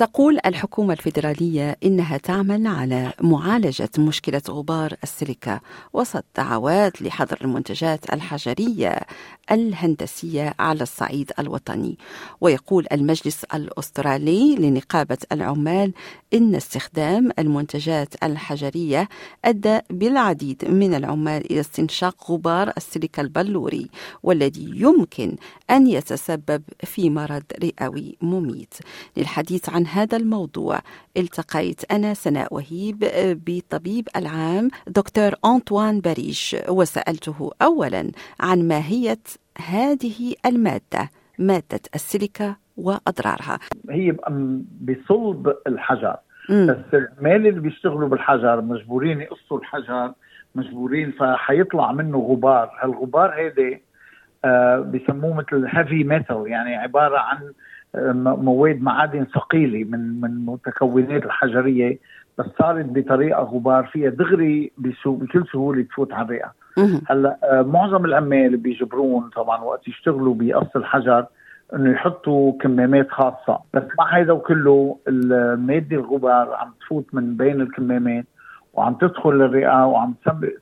تقول الحكومة الفيدرالية إنها تعمل على معالجة مشكلة غبار السيليكا وسط دعوات لحظر المنتجات الحجرية الهندسية على الصعيد الوطني. ويقول المجلس الأسترالي لنقابة العمال إن استخدام المنتجات الحجرية أدى بالعديد من العمال إلى استنشاق غبار السيليكا البلوري والذي يمكن أن يتسبب في مرض رئوي مميت. للحديث عن هذا الموضوع. التقيت أنا سناء وهيب بطبيب العام دكتور أنطوان باريش وسألته أولا عن ماهية هذه المادة مادة السيليكا وأضرارها. هي بصلب الحجر. مم. بس العمال اللي بيشتغلوا بالحجر مجبورين يقصوا الحجر مجبورين فحيطلع منه غبار. هالغبار هيدا آه بسموه مثل heavy metal يعني عبارة عن مواد معادن ثقيلة من من المتكونات الحجرية بس صارت بطريقة غبار فيها دغري بكل سهولة تفوت على الرئة. هلأ آه، معظم العمال بيجبرون طبعا وقت يشتغلوا بقص الحجر إنه يحطوا كمامات خاصة. بس مع هذا وكله المادة الغبار عم تفوت من بين الكمامات وعم تدخل للرئة وعم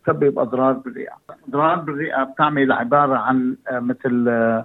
تسبب أضرار بالرئة. أضرار بالرئة بتعمل عبارة عن آه، مثل آه،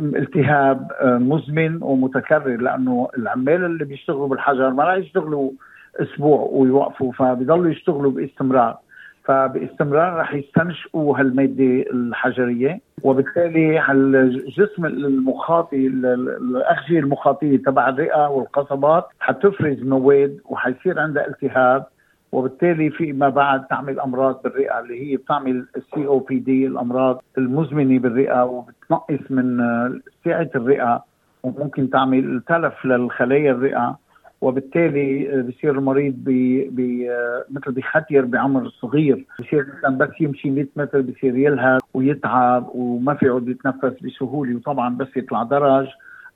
التهاب مزمن ومتكرر لأنه العمال اللي بيشتغلوا بالحجر ما راح يشتغلوا أسبوع ويوقفوا فبيضلوا يشتغلوا باستمرار. فباستمرار رح يستنشقوا هالمادة الحجرية وبالتالي الجسم المخاطي الاغشيه المخاطية تبع الرئة والقصبات حتفرز مواد وحيصير عندها التهاب وبالتالي فيما بعد تعمل أمراض بالرئة اللي هي بتعمل السي أو بي دي الأمراض المزمنة بالرئة وبتنقص من سعة الرئة وممكن تعمل تلف للخلايا الرئة. وبالتالي بصير المريض بي بي مثل بختير بعمر صغير. بصير مثلا بس يمشي 100 متر بصير يلهث ويتعب وما في يعود يتنفس بسهولة وطبعا بس يطلع درج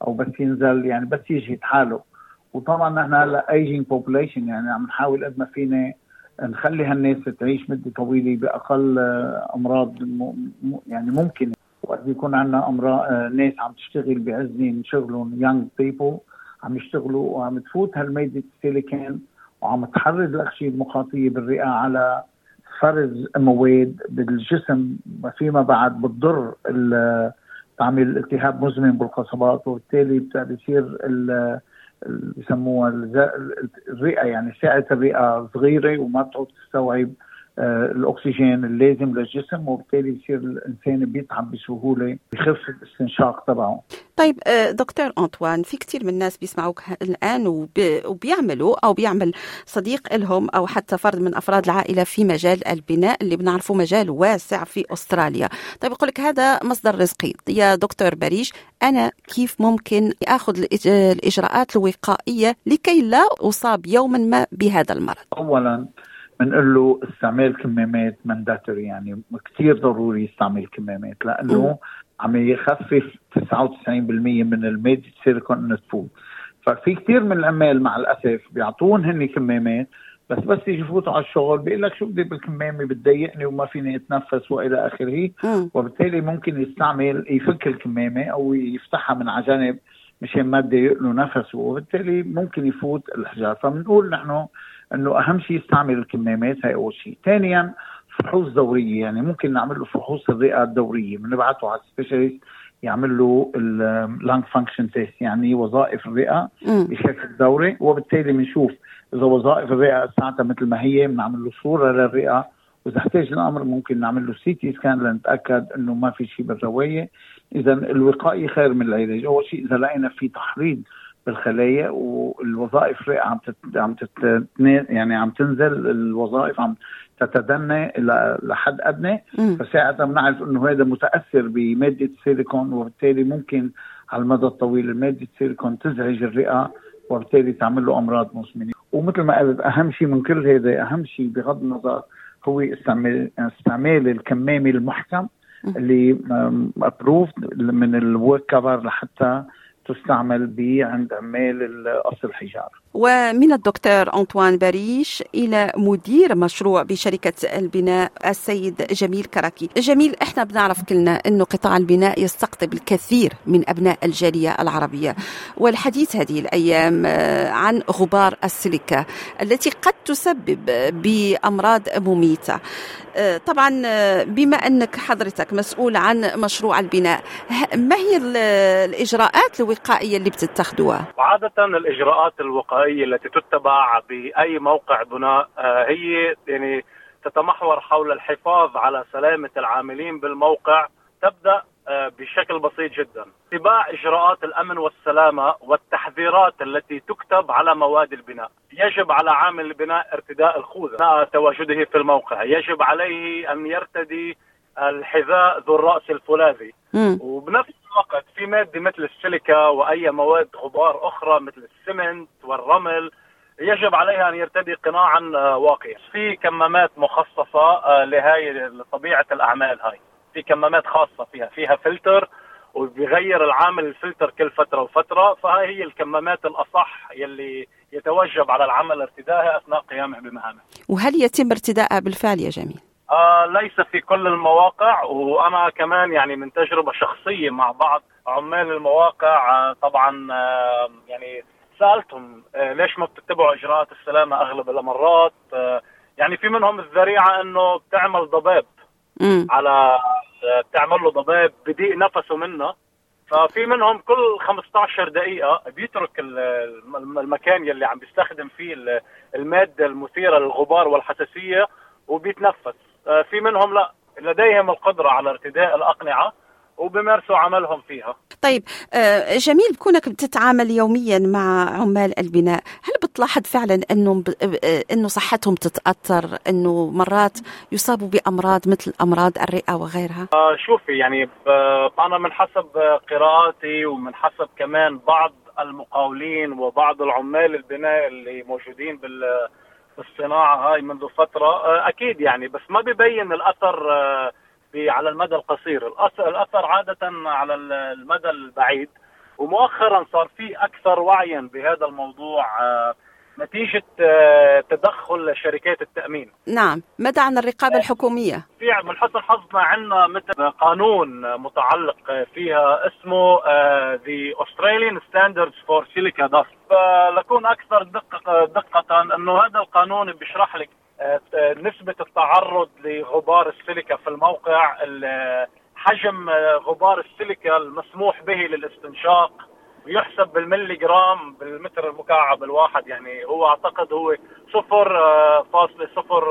أو بس ينزل يعني بس يجهد حاله. وطبعا نحن هلأ ageing population يعني عم نحاول قد ما فينا نخلي هالناس تعيش مدة طويلة بأقل أمراض يعني ممكنه وقت بيكون عندنا امراض ناس عم تشتغل بعزهم شغلهم young people عم يشتغلوا وعم تفوت هالميدة السيليكون وعم تحرض الاغشيه المخاطية بالرئة على فرز مواد بالجسم. فيما بعد بتضر تعمل التهاب مزمن بالقصبات وبالتالي بصير بسموها الرئة يعني سعه الرئه صغيرة وما بتعود تستوعب الأكسجين اللازم للجسم وبالتالي بصير الإنسان بيتعب بسهولة بخف الاستنشاق تبعه. طيب آه، دكتور أنطوان في كثير من الناس بيسمعوك الآن وبيعملوا أو بيعمل صديق لهم أو حتى فرد من أفراد العائلة في مجال البناء اللي بنعرفه مجال واسع في أستراليا. طيب يقول لك هذا مصدر رزقي يا دكتور بليش أنا كيف ممكن آخذ الإجراءات الوقائية لكي لا أصاب يوما ما بهذا المرض؟ اولا بنقول له استعمال كمامات mandatory يعني كثير ضروري يستعمل كمامات لأنه عم يخفف 99% من المادة السيليكون انه تفوت ففي كثير من العمال مع الأسف بيعطون هن كمامات بس بس يجي يفوتوا على الشغل بيقول لك شو بدي بالكمامة؟ بتضايقني وما فيني أتنفس وإلى آخره. وبالتالي ممكن يستعمل يفك الكمامة أو يفتحها من على جنب مشان ما تضايق له نفسه وبالتالي ممكن يفوت الحجار فبنقول نحن إنه أهم شيء يستعمل الكمامات هاي أول شيء. ثانيا فحوص دورية. يعني ممكن نعمل له فحوص الرئة الدورية. بنبعته على ال specialist يعمل له ال lung function test يعني وظائف الرئة بشكل دوري. وبالتالي بنشوف إذا وظائف الرئة ساعتها مثل ما هي بنعمل له صورة للرئة. وإذا احتاج الأمر ممكن نعمل له CT scan لنتأكد إنه ما في شيء بالرئة. اذا الوقائي خير من العلاج. أول شيء إذا لقينا في تحريض بالخلايا والوظائف الرئه عم تت... عم تت... يعني عم تنزل الوظائف عم تتدنى إلى لحد أدنى. فساعتها بنعرف إنه هذا متأثر بمادة السيليكون وبالتالي ممكن على المدى الطويل ماده السيليكون تزعج الرئة وبالتالي تعمل له أمراض مزمنة. ومثل ما قلت أهم شيء من كل هذا أهم شيء بغض النظر هو استعمال استعمال الكمامة المحكم اللي ابروفد من الورك كفر لحتى تستعمل عند عمال قص الحجار ومن الدكتور أنطوان باريش إلى مدير مشروع بشركة البناء السيد جميل كراكي. جميل إحنا بنعرف كلنا أنه قطاع البناء يستقطب الكثير من أبناء الجالية العربية. والحديث هذه الأيام آه، عن غبار السيليكا التي قد تسبب بأمراض مميتة. آه، طبعا آه، بما أنك حضرتك مسؤول عن مشروع البناء ما هي الإجراءات الوقائية اللي بتتخذوها؟ عادة الإجراءات الوقائية التي تتبع بأي موقع بناء هي يعني تتمحور حول الحفاظ على سلامة العاملين بالموقع تبدأ آه، بشكل بسيط جدا. اتباع إجراءات الأمن والسلامة والتحذيرات التي تكتب على مواد البناء. يجب على عامل البناء ارتداء اثناء تواجده في الموقع. يجب عليه أن يرتدي الحذاء ذو الرأس الفولاذي. وبنفس الوقت في مادة مثل السيليكا وأي مواد غبار أخرى مثل السمنت والرمل يجب عليها أن يرتدي قناعا آه، واقيا. في كمامات مخصصة آه، لهي لطبيعه الأعمال هاي. في كمامات خاصة فيها. فيها فلتر وبيغير العامل الفلتر كل فترة وفترة. فهي هي الكمامات الأصح يلي يتوجب على العمل ارتدائها أثناء قيامه بمهامه. وهل يتم ارتدائها بالفعل يا جميل؟ آه ليس في كل المواقع وأنا كمان يعني من تجربة شخصية مع بعض عمال المواقع آه طبعا آه يعني سألتهم آه ليش ما بتتبعوا إجراءات السلامة أغلب المرات آه يعني في منهم الذريعة إنه بتعمل ضباب على بتعمل له ضباب بضيق نفسه منها ففي منهم كل 15 دقيقة بيترك المكان يلي عم بيستخدم فيه المادة المثيرة للغبار والحساسية وبيتنفس. آه، في منهم لا لديهم القدرة على ارتداء الأقنعة وبمارسوا عملهم فيها. طيب آه، جميل كونك بتتعامل يوميا مع عمال البناء هل بتلاحظ فعلا انه آه، إنه صحتهم تتأثر إنه مرات يصابوا بأمراض مثل أمراض الرئة وغيرها؟ آه شوفي يعني أنا من حسب قراءاتي ومن حسب كمان بعض المقاولين وبعض العمال البناء اللي موجودين بال الصناعة هاي منذ فترة آه، أكيد يعني بس ما ببين الأثر على المدى القصير. الاثر عادة على المدى البعيد ومؤخرا صار في أكثر وعيا بهذا الموضوع آه، نتيجة آه، تدخل شركات التأمين. نعم ماذا عن الرقابة الحكومية؟ في من حسن حظنا عندنا مثل قانون متعلق فيها اسمه The Australian Standards for Silica Dust. فلكون أكثر دقة, دقة أنه هذا القانون بيشرح لك نسبة التعرض لغبار السيليكا في الموقع حجم غبار السيليكا المسموح به للاستنشاق. يحسب بالملي جرام بالمتر المكعب الواحد يعني هو أعتقد هو صفر فاصلة صفر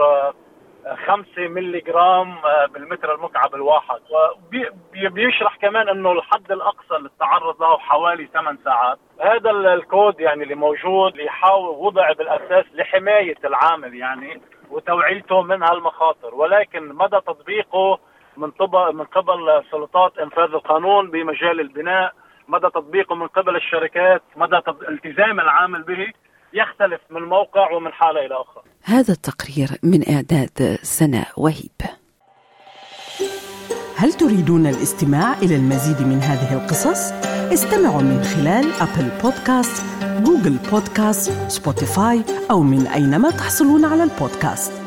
خمسة ملي جرام بالمتر المكعب الواحد. وبيشرح كمان إنه الحد الأقصى للتعرض له حوالي 8 ساعات. هذا الكود يعني اللي موجود يحاول وضع بالأساس لحماية العامل يعني وتوعيته من هالمخاطر. ولكن مدى تطبيقه من من قبل سلطات إنفاذ القانون بمجال البناء مدى تطبيقه من قبل الشركات مدى التزام العامل به يختلف من موقع ومن حالة إلى أخرى. هذا التقرير من إعداد سناء وهيب. هل تريدون الاستماع إلى المزيد من هذه القصص؟ استمعوا من خلال Apple Podcasts، Google Podcasts، Spotify أو من أينما تحصلون على البودكاست.